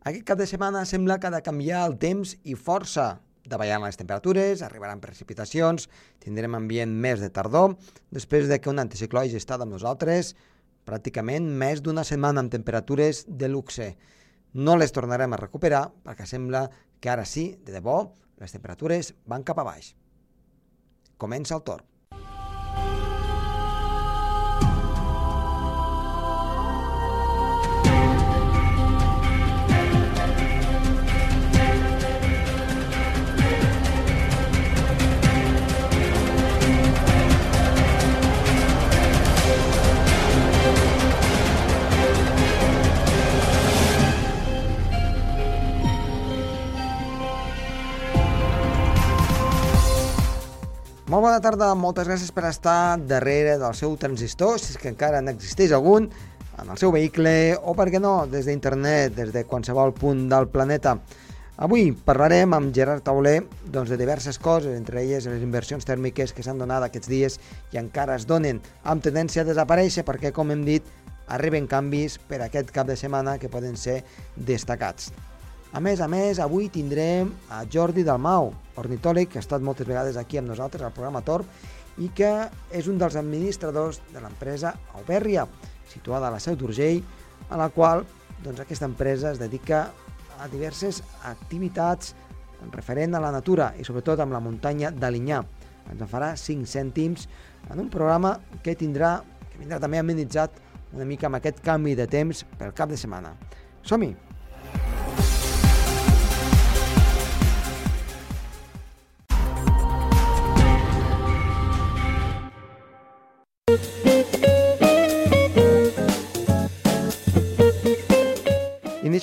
Aquest cap de setmana sembla que ha de canviar el temps i força. Davallant les temperatures, arribaran precipitacions, tindrem ambient més de tardor, després de que un anticicló hagi estat amb nosaltres pràcticament més d'una setmana amb temperatures de luxe. No les tornarem a recuperar perquè sembla que ara sí, de debò, les temperatures van cap a baix. Comença el torn. Molt bona tarda, moltes gràcies per estar darrere del seu transistor, si és que encara n'existeix algun, en el seu vehicle o, per què no, des d'internet, des de qualsevol punt del planeta. Avui parlarem amb Gerard Tauler doncs, de diverses coses, entre elles les inversions tèrmiques que s'han donat aquests dies i encara es donen amb tendència a desaparèixer perquè, com hem dit, arriben canvis per aquest cap de setmana que poden ser destacats. A més a més, avui tindrem a Jordi Dalmau, ornitòleg, que ha estat moltes vegades aquí amb nosaltres al programa Torb i que és un dels administradors de l'empresa Auberria, situada a la Seu d'Urgell, a la qual doncs, aquesta empresa es dedica a diverses activitats referent a la natura i sobretot amb la muntanya d'Alinyà. Ens en farà 5 cèntims en un programa que tindrà que vindrà també amenitzat una mica amb aquest canvi de temps pel cap de setmana. Som-hi!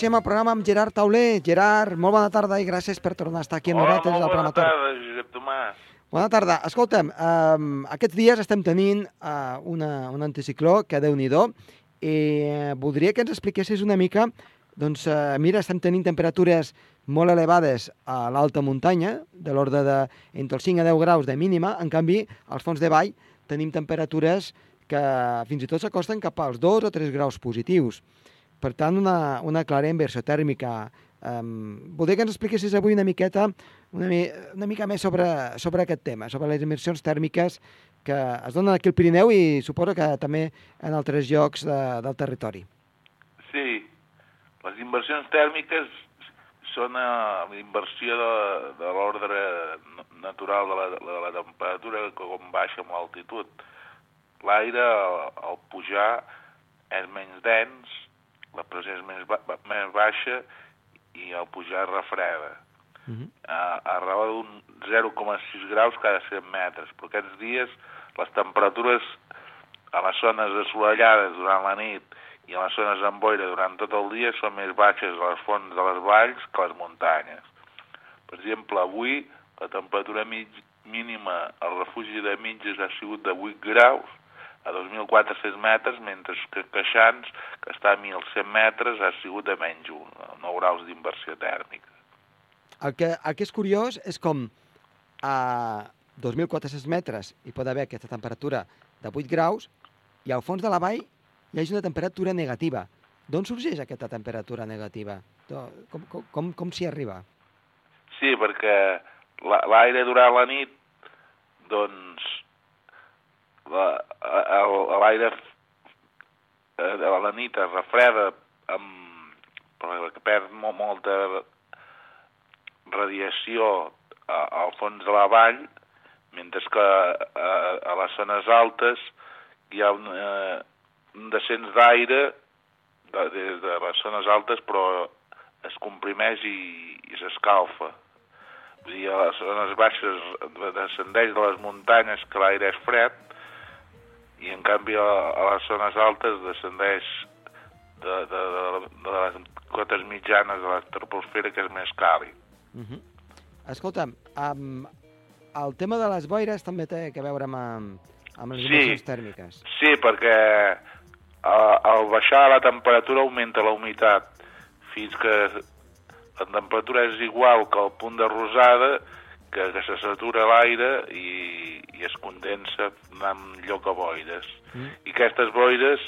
Iniciem el programa amb Gerard Tauler. Gerard, molt bona tarda i gràcies per tornar a estar aquí amb Hola, nosaltres molt al bona tarda, Josep Tomàs. Bona tarda. Escolta'm, um, aquests dies estem tenint uh, una, un anticicló que déu nhi i uh, voldria que ens expliquessis una mica, doncs uh, mira, estem tenint temperatures molt elevades a l'alta muntanya, de l'ordre de entre els 5 a 10 graus de mínima, en canvi, als fons de vall tenim temperatures que fins i tot s'acosten cap als 2 o 3 graus positius. Per tant, una, una clara inversió tèrmica. Um, voldria que ens expliquessis avui una miqueta, una, mi, una mica més sobre, sobre aquest tema, sobre les inversions tèrmiques que es donen aquí al Pirineu i suposo que també en altres llocs de, del territori. Sí, les inversions tèrmiques són uh, la inversió de, de l'ordre natural de la, de la temperatura com baixa amb l'altitud. L'aire, al pujar, és menys dens, la pressió és més, ba més baixa i al pujar refreda. Uh -huh. a, a raó d'un 0,6 graus cada 100 metres. Però aquests dies les temperatures a les zones assolellades durant la nit i a les zones amb boira durant tot el dia són més baixes a les fonts de les valls que a les muntanyes. Per exemple, avui la temperatura mig, mínima al refugi de Mitges ha sigut de 8 graus a 2.400 metres, mentre que Queixans, que està a 1.100 metres, ha sigut de menys 1, 9 graus d'inversió tèrmica. El que, el que és curiós és com a 2.400 metres hi pot haver aquesta temperatura de 8 graus i al fons de la vall hi hagi una temperatura negativa. D'on sorgeix aquesta temperatura negativa? Com, com, com, com s'hi arriba? Sí, perquè l'aire durant la nit, doncs, l'aire a la nit es refreda amb, perquè perd molt, molta radiació al fons de la vall, mentre que a, a les zones altes hi ha un, eh, un descens d'aire de, des de les zones altes, però es comprimeix i, i s'escalfa. Vull dir, a les zones baixes descendeix de les muntanyes que l'aire és fred, i en canvi a, a les zones altes descendeix de, de, de, de les cotes mitjanes de la troposfera que és més càlid. Uh -huh. Escolta'm, um, el tema de les boires també té que veure amb, amb les Sí. inversions tèrmiques. Sí, perquè a- al baixar la temperatura augmenta la humitat fins que la temperatura és igual que el punt de rosada que, que se satura l'aire i, i es condensa amb lloc a boires. Mm. I aquestes boires,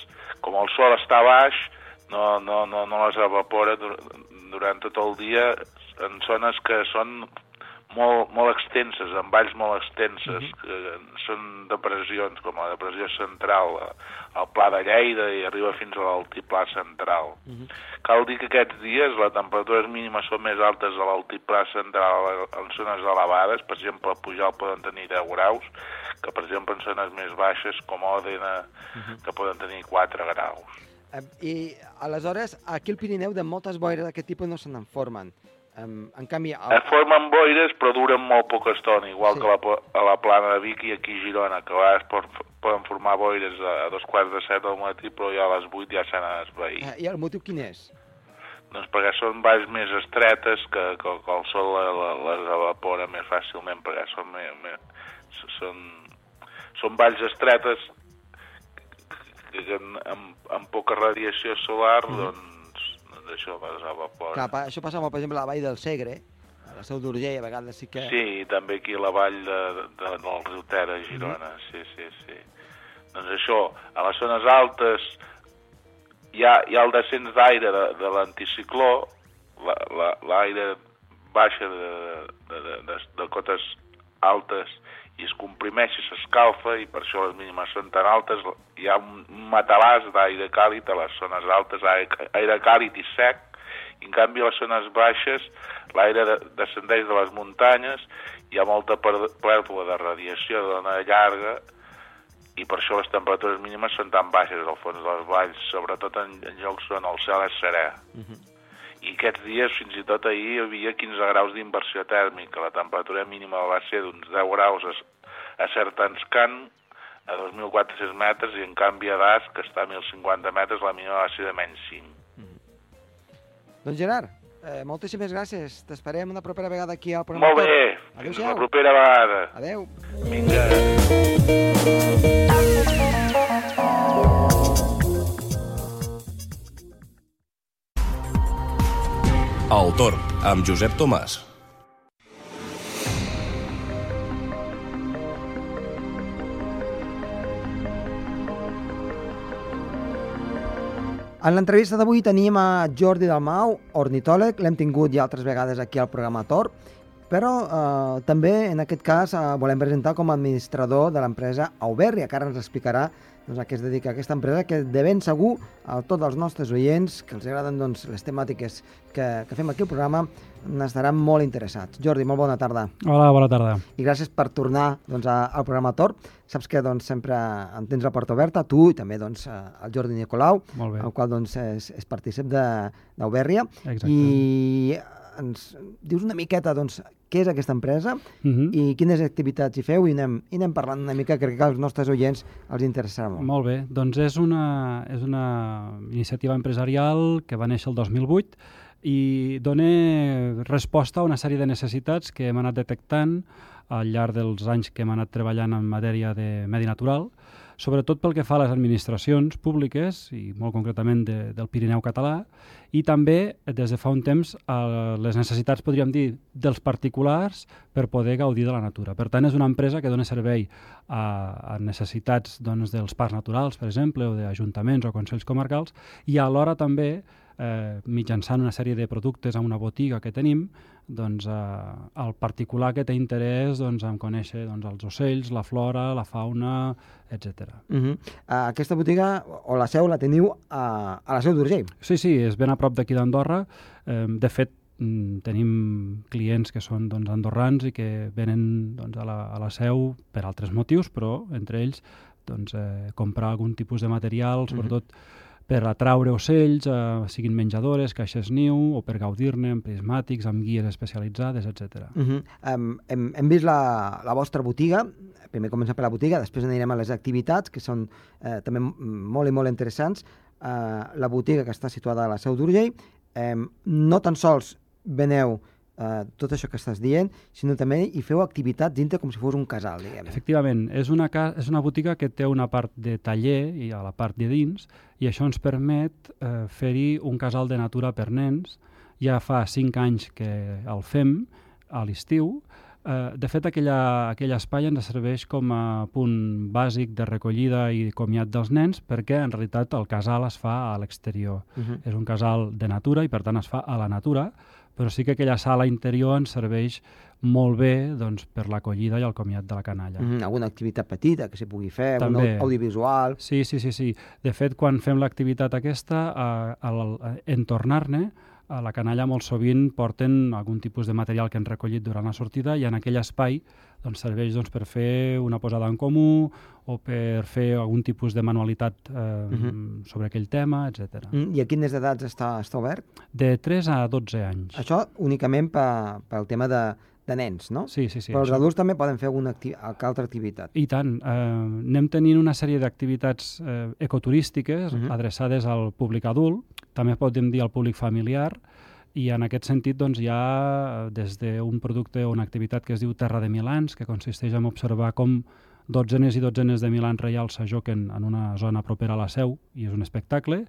com el sol està baix, no, no, no, no les evapora dur- durant tot el dia en zones que són molt, molt extenses, amb valls molt extenses, uh -huh. que són depressions, com la depressió central, al Pla de Lleida i arriba fins a l'altiplà central. Uh -huh. Cal dir que aquests dies les temperatures mínimes són més altes a l'altiplà central en zones elevades, per exemple, a Pujol poden tenir 10 graus, que per exemple en zones més baixes com Òdena, uh -huh. que poden tenir 4 graus. Eh, I aleshores, aquí al Pirineu de moltes boires d'aquest tipus no se n'en formen. Um, en canvi... El... Es formen boires però duren molt poca estona, igual sí. que la, a la plana de Vic i aquí a Girona, que a vegades poden formar boires a, a dos quarts de set del matí però ja a les vuit ja s'han esvaït. Uh, I el motiu quin és? Doncs perquè són valls més estretes que, que, que el sol les evapora més fàcilment perquè són, més, més, són, són valls estretes que, que amb, amb poca radiació solar mm. doncs d'això desevapora. Clar, això passa molt, per exemple, a la vall del Segre, a la Seu d'Urgell, a vegades sí que... Sí, també aquí a la vall de, de, del riu Ter, a Girona, mm -hmm. sí, sí, sí. Doncs això, a les zones altes hi ha, hi ha el descens d'aire de, de l'anticicló, l'aire la, la, baixa de, de, de, de, de cotes altes i es comprimeix i s'escalfa i per això les mínimes són tan altes. Hi ha un matalàs d'aire càlid a les zones altes, aire, càlid i sec, i en canvi a les zones baixes l'aire de, descendeix de les muntanyes, hi ha molta pèrdua de radiació de dona llarga i per això les temperatures mínimes són tan baixes al fons dels valls, sobretot en, en llocs on el cel és serè. Uh -huh i aquests dies, fins i tot ahir, hi havia 15 graus d'inversió tèrmica. La temperatura mínima va ser d'uns 10 graus a, a Sertanscan, a 2.400 metres, i en canvi a Das, que està a 1.050 metres, la mínima va ser de menys 5. Mm -hmm. Doncs Gerard, eh, moltíssimes gràcies. T'esperem una propera vegada aquí al programa. Molt bé, fins una propera vegada. Adéu. Vinga. El Torn, amb Josep Tomàs. En l'entrevista d'avui tenim a Jordi Dalmau, ornitòleg, l'hem tingut ja altres vegades aquí al programa Tor, però eh, també en aquest cas eh, volem presentar com a administrador de l'empresa Auberria, que ara ens explicarà doncs, a què es dedica aquesta empresa, que de ben segur a tots els nostres oients que els agraden doncs, les temàtiques que, que fem aquí al programa n'estaran molt interessats. Jordi, molt bona tarda. Hola, bona tarda. I gràcies per tornar doncs, a, al programa Tor. Saps que doncs, sempre en tens la porta oberta, tu i també doncs, el Jordi Nicolau, el qual doncs, és, és partícip d'Auberria. I ens dius una miqueta doncs, què és aquesta empresa uh mhm. -huh. i quines activitats hi feu i anem, i anem parlant una mica, crec que als nostres oients els interessarà molt. Molt bé, doncs és una, és una iniciativa empresarial que va néixer el 2008 i dona resposta a una sèrie de necessitats que hem anat detectant al llarg dels anys que hem anat treballant en matèria de medi natural sobretot pel que fa a les administracions públiques, i molt concretament de, del Pirineu català, i també, des de fa un temps, a les necessitats, podríem dir, dels particulars per poder gaudir de la natura. Per tant, és una empresa que dona servei a, a necessitats doncs, dels parcs naturals, per exemple, o d'ajuntaments o consells comarcals, i alhora també eh, mitjançant una sèrie de productes a una botiga que tenim, doncs, eh, el particular que té interès doncs, en conèixer doncs, els ocells, la flora, la fauna, etc. Uh -huh. uh, aquesta botiga, o la seu, la teniu a, a la seu d'Urgell? Sí, sí, és ben a prop d'aquí d'Andorra. Eh, de fet, mm, tenim clients que són doncs, andorrans i que venen doncs, a, la, a la seu per altres motius, però entre ells doncs, eh, comprar algun tipus de material, sobretot uh -huh per atraure ocells, eh, siguin menjadores, caixes niu, o per gaudir-ne amb prismàtics, amb guies especialitzades, etc. Uh -huh. um, hem, hem vist la, la vostra botiga, primer comencem per la botiga, després anirem a les activitats, que són eh, també molt i molt interessants. Uh, la botiga que està situada a la Seu d'Urgell, eh, no tan sols veneu eh, tot això que estàs dient, sinó també hi feu activitats dintre com si fos un casal, diguem. Efectivament, és una, és una botiga que té una part de taller i a la part de dins, i això ens permet eh, fer-hi un casal de natura per nens. Ja fa cinc anys que el fem a l'estiu, Eh, de fet, aquella, aquell espai ens serveix com a punt bàsic de recollida i comiat dels nens perquè en realitat el casal es fa a l'exterior. Uh -huh. És un casal de natura i per tant es fa a la natura, però sí que aquella sala interior ens serveix molt bé doncs, per l'acollida i el comiat de la canalla. Mm. Alguna activitat petita que s'hi pugui fer, També. algun audiovisual... Sí, sí, sí, sí. De fet, quan fem l'activitat aquesta, eh, al, en tornar-ne, a la canalla molt sovint porten algun tipus de material que han recollit durant la sortida i en aquell espai doncs, serveix doncs, per fer una posada en comú o per fer algun tipus de manualitat eh, uh -huh. sobre aquell tema, etc. Mm, I a quines edats està, està obert? De 3 a 12 anys. Això únicament pel, pel tema de, de nens, no? Sí, sí, sí. Però els adults també poden fer alguna acti altra activitat. I tant. Eh, anem tenint una sèrie d'activitats eh, ecoturístiques uh Mhm. -huh. adreçades al públic adult, també podem dir al públic familiar, i en aquest sentit doncs, hi ha des d'un producte o una activitat que es diu Terra de Milans, que consisteix en observar com dotzenes i dotzenes de milans reials s'ajoquen en una zona propera a la seu, i és un espectacle,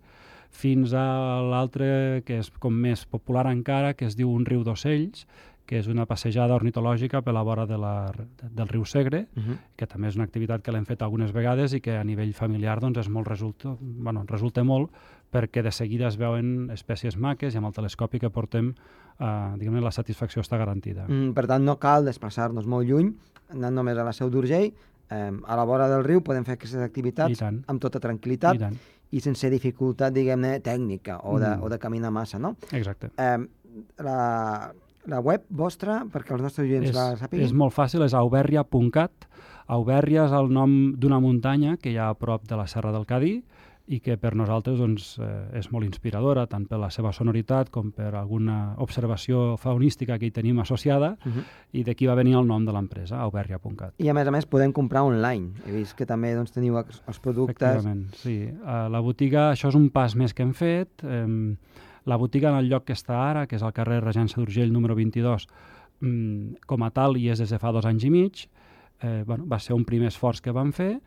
fins a l'altre, que és com més popular encara, que es diu Un riu d'ocells, que és una passejada ornitològica per la vora de la, del riu Segre, Uh -huh. que també és una activitat que l'hem fet algunes vegades i que a nivell familiar doncs, és molt resulta, bueno, resulta molt perquè de seguida es veuen espècies maques i amb el telescopi que portem eh, diguem la satisfacció està garantida. Mm, per tant, no cal desplaçar-nos molt lluny, anant només a la Seu d'Urgell, eh, a la vora del riu podem fer aquestes activitats amb tota tranquil·litat I tant. i sense dificultat, diguem-ne, tècnica o de, Mm. o de caminar massa, no? Exacte. Eh, la, la web vostra, perquè els nostres oients la sàpiguen? és molt fàcil, és auberria.cat. Auberria és el nom d'una muntanya que hi ha a prop de la Serra del Cadí i que per nosaltres doncs, eh, és molt inspiradora, tant per la seva sonoritat com per alguna observació faunística que hi tenim associada, Uh -huh. i d'aquí va venir el nom de l'empresa, auberria.cat. I a més a més podem comprar online. He vist que també doncs, teniu els, productes... Efectivament, sí. A la botiga, això és un pas més que hem fet. Eh, la botiga en el lloc que està ara, que és al carrer Regència d'Urgell número 22, mm, com a tal, i és des de fa dos anys i mig, eh, bueno, va ser un primer esforç que vam fer,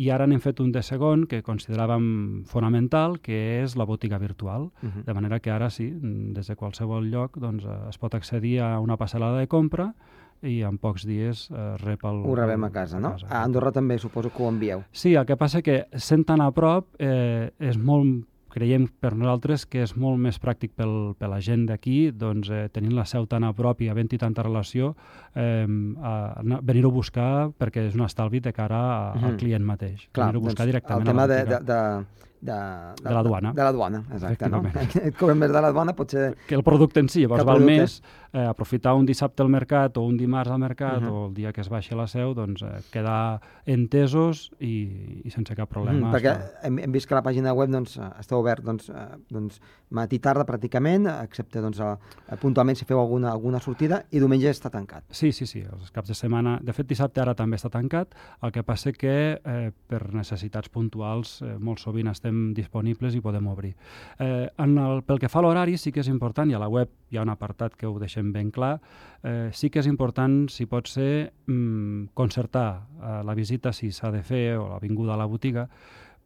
i ara n'hem fet un de segon que consideràvem fonamental, que és la botiga virtual. Uh -huh. De manera que ara sí, des de qualsevol lloc doncs, eh, es pot accedir a una passarel·la de compra i en pocs dies eh, rep el... Ho rebem a casa, no? A Andorra també suposo que ho envieu. Sí, el que passa que sent tan a prop eh, és molt creiem per nosaltres que és molt més pràctic pel, per la gent d'aquí, doncs eh, tenint la seu tan a prop i havent-hi tanta relació, eh, venir-ho a buscar perquè és un estalvi de cara a, al Mhm. client mateix. Clar, venir-ho a buscar doncs, directament el tema de, botiga. de, de, de, De la duana. De la duana, exacte. No? Et cobren més de la duana, potser... que el producte en si, llavors val més eh, aprofitar un dissabte al mercat o un dimarts al mercat Mhm. o el dia que es baixi a la seu, doncs eh, quedar entesos i, i sense cap problema. Mm, perquè està- hem, hem vist que la pàgina web doncs, eh, està obert doncs, eh, doncs, matí tarda pràcticament, excepte doncs, a, a puntualment si feu alguna, alguna sortida, i diumenge està tancat. Sí, sí, sí, els caps de setmana... De fet, dissabte ara també està tancat, el que passa que eh, per necessitats puntuals eh, molt sovint estem disponibles i podem obrir. Eh, en el, pel que fa a l'horari sí que és important, i a la web hi ha un apartat que ho deixem ben clar, eh, sí que és important, si pot ser, mm, concertar eh, la visita si s'ha de fer o la vinguda a la botiga,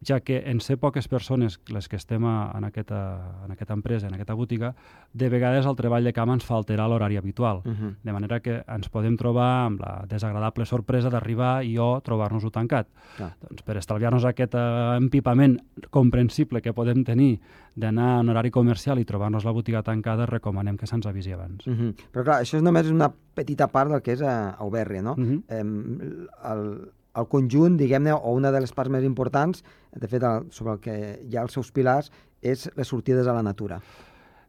ja que en ser poques persones les que estem a, en, aquesta, en aquesta empresa, en aquesta botiga, de vegades el treball de camp ens fa alterar l'horari habitual. Uh -huh. De manera que ens podem trobar amb la desagradable sorpresa d'arribar i o trobar-nos-ho tancat. Clar. Doncs per estalviar-nos aquest eh, empipament comprensible que podem tenir d'anar en horari comercial i trobar-nos la botiga tancada, recomanem que se'ns avisi abans. Uh -huh. Però clar, això és només una petita part del que és a Auberria, no? Mhm. eh, el, el conjunt, diguem-ne, o una de les parts més importants, de fet, el, sobre el que hi ha els seus pilars, és les sortides a la natura.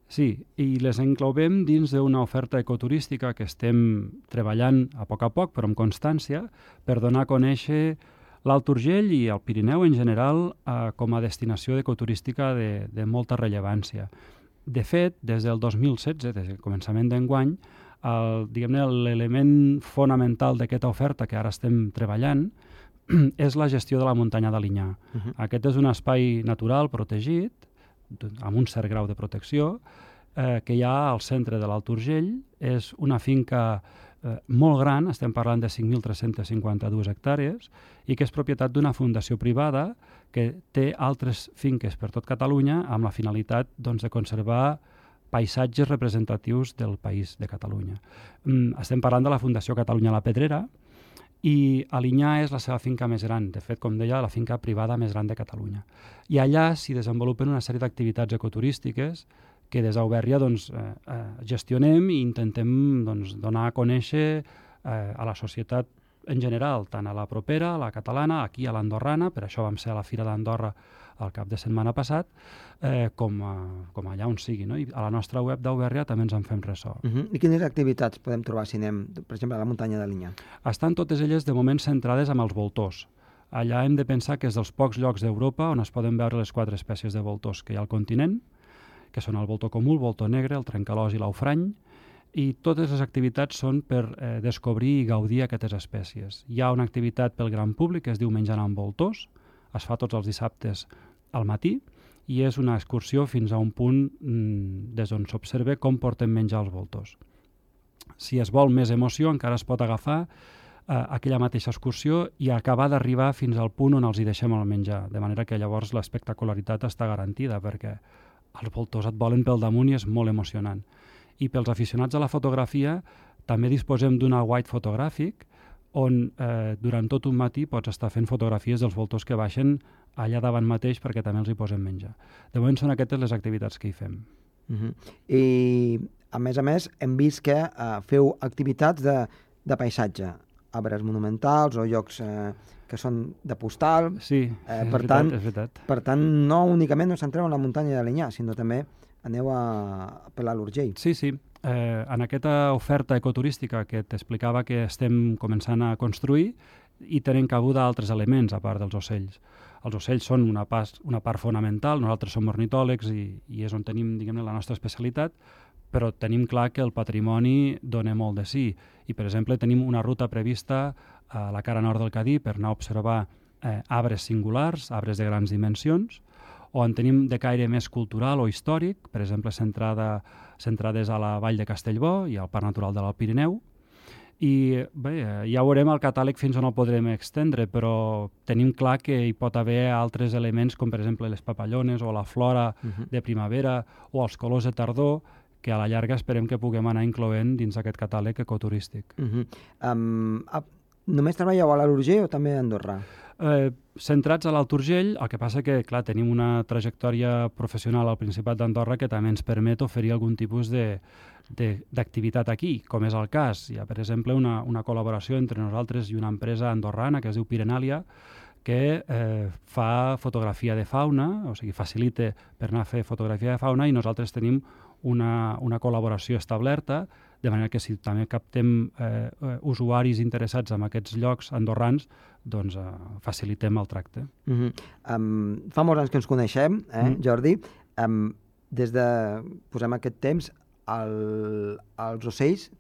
Sí, i les encloem dins d'una oferta ecoturística que estem treballant a poc a poc, però amb constància, per donar a conèixer l'Alt Urgell i el Pirineu en general eh, com a destinació ecoturística de, de molta rellevància. De fet, des del 2016, des del començament d'enguany, l'element fonamental d'aquesta oferta que ara estem treballant és la gestió de la muntanya d'Alinyà. Uh -huh. Aquest és un espai natural protegit, amb un cert grau de protecció, eh, que hi ha al centre de l'Alt Urgell. És una finca eh, molt gran, estem parlant de 5.352 hectàrees, i que és propietat d'una fundació privada que té altres finques per tot Catalunya amb la finalitat doncs, de conservar paisatges representatius del país de Catalunya. Mm, estem parlant de la Fundació Catalunya La Pedrera, i Alinyà és la seva finca més gran, de fet, com deia, la finca privada més gran de Catalunya. I allà s'hi desenvolupen una sèrie d'activitats ecoturístiques que des d'Auberria doncs, eh, eh, gestionem i intentem doncs, donar a conèixer eh, a la societat en general, tant a la propera, a la catalana, aquí a l'andorrana, per això vam ser a la Fira d'Andorra el cap de setmana passat, eh, com, a, com allà on sigui. No? I a la nostra web d'Auberria també ens en fem ressò. Uh -huh. I quines activitats podem trobar si anem, per exemple, a la muntanya de Linya? Estan totes elles de moment centrades amb els voltors. Allà hem de pensar que és dels pocs llocs d'Europa on es poden veure les quatre espècies de voltors que hi ha al continent, que són el voltor comú, el voltor negre, el trencalòs i l'aufrany, i totes les activitats són per eh, descobrir i gaudir aquestes espècies. Hi ha una activitat pel gran públic que es diu Menjant amb voltors, es fa tots els dissabtes al matí i és una excursió fins a un punt mm, des d'on s'observa com porten menjar els voltors. Si es vol més emoció, encara es pot agafar eh, aquella mateixa excursió i acabar d'arribar fins al punt on els hi deixem el menjar, de manera que llavors l'espectacularitat està garantida, perquè els voltors et volen pel damunt i és molt emocionant. I pels aficionats a la fotografia també disposem d'una white fotogràfic on eh, durant tot un matí pots estar fent fotografies dels voltors que baixen allà davant mateix perquè també els hi posem menjar. De moment són aquestes les activitats que hi fem. Uh -huh. I, a més a més, hem vist que uh, feu activitats de, de paisatge, arbres monumentals o llocs eh, que són de postal. Sí, eh, és, per veritat, tant, és veritat. Per tant, no únicament us centreu en la muntanya de l'Inyà, sinó també aneu a, pelar l'Urgell. Sí, sí. Eh, en aquesta oferta ecoturística que t'explicava que estem començant a construir, i tenen cabuda altres elements a part dels ocells els ocells són una, pas, una part fonamental, nosaltres som ornitòlegs i, i és on tenim diguem la nostra especialitat, però tenim clar que el patrimoni dona molt de sí. I, per exemple, tenim una ruta prevista a la cara nord del Cadí per anar a observar eh, arbres singulars, arbres de grans dimensions, o en tenim de caire més cultural o històric, per exemple, centrada, centrades a la vall de Castellbò i al Parc Natural de l'Alt Pirineu, i bé, ja veurem el catàleg fins on el podrem extendre, però tenim clar que hi pot haver altres elements com per exemple les papallones o la flora uh -huh. de primavera o els colors de tardor que a la llarga esperem que puguem anar incloent dins aquest catàleg ecoturístic. Uh -huh. um, només treballeu a l'Urgell o també a Andorra? Eh, centrats a l'Alt Urgell, el que passa que, clar, tenim una trajectòria professional al Principat d'Andorra que també ens permet oferir algun tipus de, d'activitat aquí, com és el cas. Hi ha, per exemple, una, una col·laboració entre nosaltres i una empresa andorrana que es diu Pirenàlia, que eh, fa fotografia de fauna, o sigui, facilita per anar a fer fotografia de fauna i nosaltres tenim una, una col·laboració establerta, de manera que si també captem eh, usuaris interessats en aquests llocs andorrans, doncs eh, facilitem el tracte. Uh -huh. um, fa molts anys que ens coneixem, eh, uh -huh. Jordi. Um, des de, posem aquest temps, el, els ocells,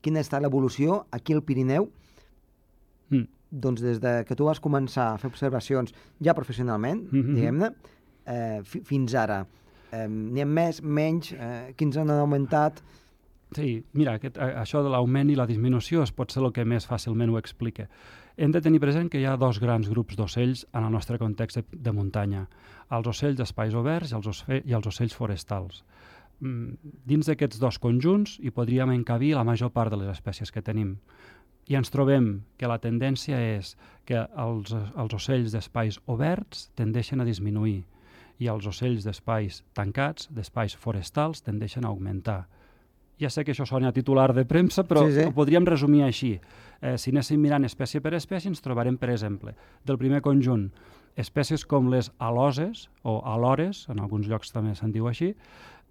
quina està l'evolució aquí al Pirineu, mm. Doncs des de que tu vas començar a fer observacions ja professionalment, mm -hmm. diguem-ne, eh, fins ara. Eh, N'hi ha més, menys, eh, quins han augmentat... Sí, mira, aquest, això de l'augment i la disminució es pot ser el que més fàcilment ho explica. Hem de tenir present que hi ha dos grans grups d'ocells en el nostre context de, de muntanya. Els ocells d'espais oberts i els, i els ocells forestals. Mm, dins d'aquests dos conjunts hi podríem encabir la major part de les espècies que tenim. I ens trobem que la tendència és que els, els ocells d'espais oberts tendeixen a disminuir i els ocells d'espais tancats, d'espais forestals, tendeixen a augmentar. Ja sé que això sona a titular de premsa, però sí, sí. ho podríem resumir així. Eh, si anéssim mirant espècie per espècie, ens trobarem, per exemple, del primer conjunt, espècies com les aloses o alores, en alguns llocs també se'n diu així,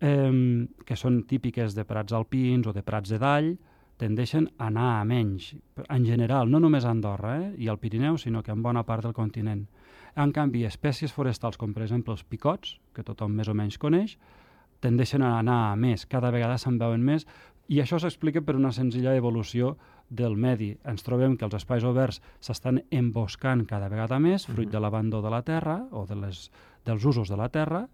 eh, que són típiques de prats alpins o de prats de dall, tendeixen a anar a menys, en general, no només a Andorra eh, i al Pirineu, sinó que en bona part del continent. En canvi, espècies forestals com per exemple els picots, que tothom més o menys coneix, tendeixen a anar a més, cada vegada se'n veuen més, i això s'explica per una senzilla evolució del medi. Ens trobem que els espais oberts s'estan emboscant cada vegada més, fruit de l'abandó de la terra o de les, dels usos de la terra,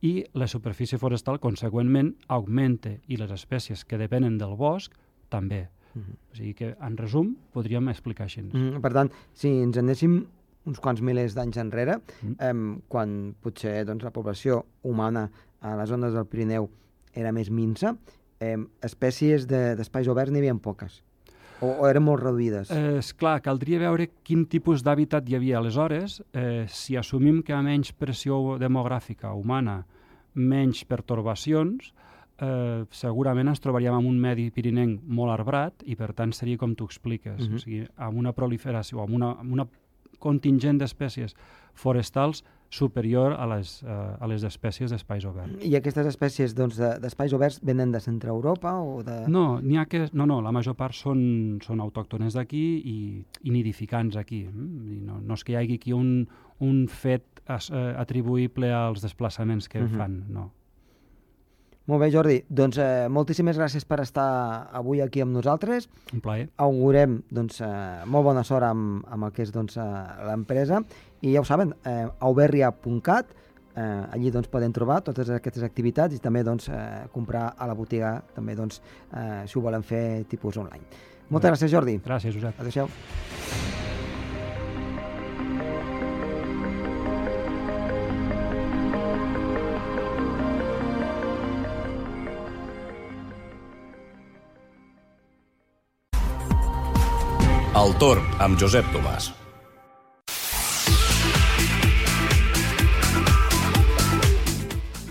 i la superfície forestal, consegüentment, augmenta i les espècies que depenen del bosc també. Mm -hmm. O sigui que, en resum, podríem explicar així. Mm -hmm. Per tant, si ens anéssim uns quants milers d'anys enrere, mm -hmm. eh, quan potser doncs, la població humana a les zones del Pirineu era més minsa, eh, espècies de- d'espais de, oberts n'hi havia poques. O, o eren molt reduïdes. Eh, és clar, caldria veure quin tipus d'hàbitat hi havia aleshores. Eh, si assumim que hi ha menys pressió demogràfica humana, menys pertorbacions, eh, segurament ens trobaríem en un medi pirinenc molt arbrat i, per tant, seria com tu expliques, Mhm. o sigui, amb una proliferació, amb una, amb una contingent d'espècies forestals superior a les, eh, a les espècies d'espais oberts. I aquestes espècies doncs, de- d'espais oberts venen de centre Europa o de... No, ha que... No, no, la major part són, són autòctones d'aquí i, i nidificants aquí. mm? I no, no és que hi hagi aquí un, un fet as, eh, atribuïble als desplaçaments que Mhm. fan, no. Molt bé, Jordi. Doncs eh, moltíssimes gràcies per estar avui aquí amb nosaltres. Un plaer. Augurem doncs, eh, molt bona sort amb, amb el que és doncs, eh, l'empresa. I ja ho saben, eh, auberria.cat, eh, allí doncs, poden trobar totes aquestes activitats i també doncs, eh, comprar a la botiga, també doncs, eh, si ho volen fer tipus online. Moltes gràcies, Jordi. Gràcies, Josep. Adéu-siau. El torn amb Josep Tomàs.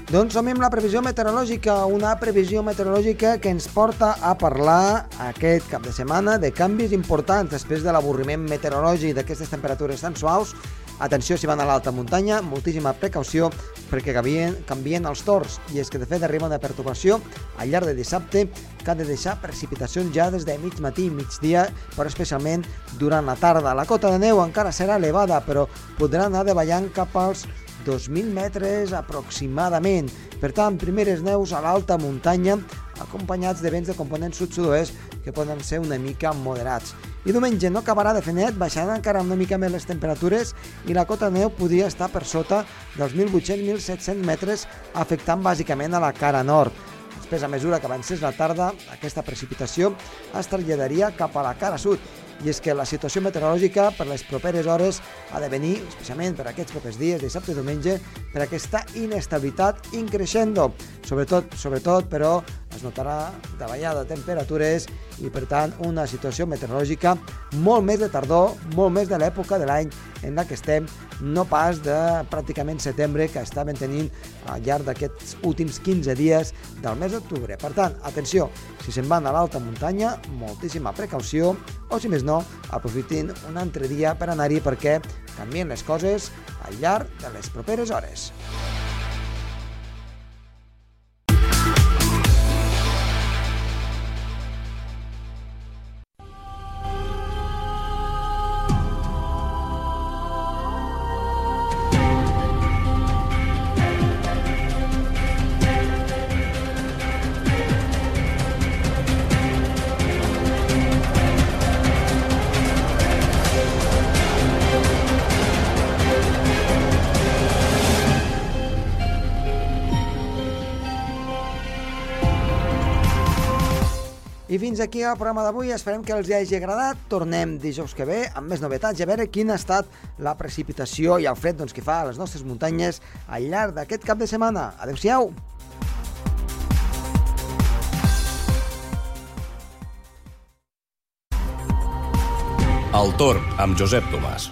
Doncs som amb la previsió meteorològica, una previsió meteorològica que ens porta a parlar aquest cap de setmana de canvis importants després de l'avorriment meteorològic d'aquestes temperatures tan suaus. Atenció si van a l'alta muntanya, moltíssima precaució perquè canvien, canvien els torns i és que de fet arriba una perturbació al llarg de dissabte que ha de deixar precipitacions ja des de mig matí i migdia, però especialment durant la tarda. La cota de neu encara serà elevada, però podrà anar davallant cap als 2.000 metres aproximadament. Per tant, primeres neus a l'alta muntanya, acompanyats de vents de component sud-sud-oest que poden ser una mica moderats. I diumenge no acabarà de fer net, baixaran encara una mica més les temperatures i la cota neu podria estar per sota dels 1.800-1.700 metres, afectant bàsicament a la cara nord. Després, a mesura que avancés la tarda, aquesta precipitació es traslladaria cap a la cara sud. I és que la situació meteorològica per les properes hores ha de venir, especialment per aquests propers dies, dissabte i diumenge, per aquesta inestabilitat increixendo. Sobretot, sobretot, però, es notarà davallada de temperatures i, per tant, una situació meteorològica molt més de tardor, molt més de l'època de l'any en la que estem, no pas de pràcticament setembre que estàvem tenint al llarg d'aquests últims 15 dies del mes d'octubre. Per tant, atenció, si se'n van a l'alta muntanya, moltíssima precaució, o si més no, aprofitin un altre dia per anar-hi perquè canvien les coses al llarg de les properes hores. Fins aquí el programa d'avui. Esperem que els hagi agradat. Tornem dijous que ve amb més novetats i a veure quina ha estat la precipitació i el fred doncs, que fa a les nostres muntanyes al llarg d'aquest cap de setmana. Adéu-siau! El torn amb Josep Tomàs.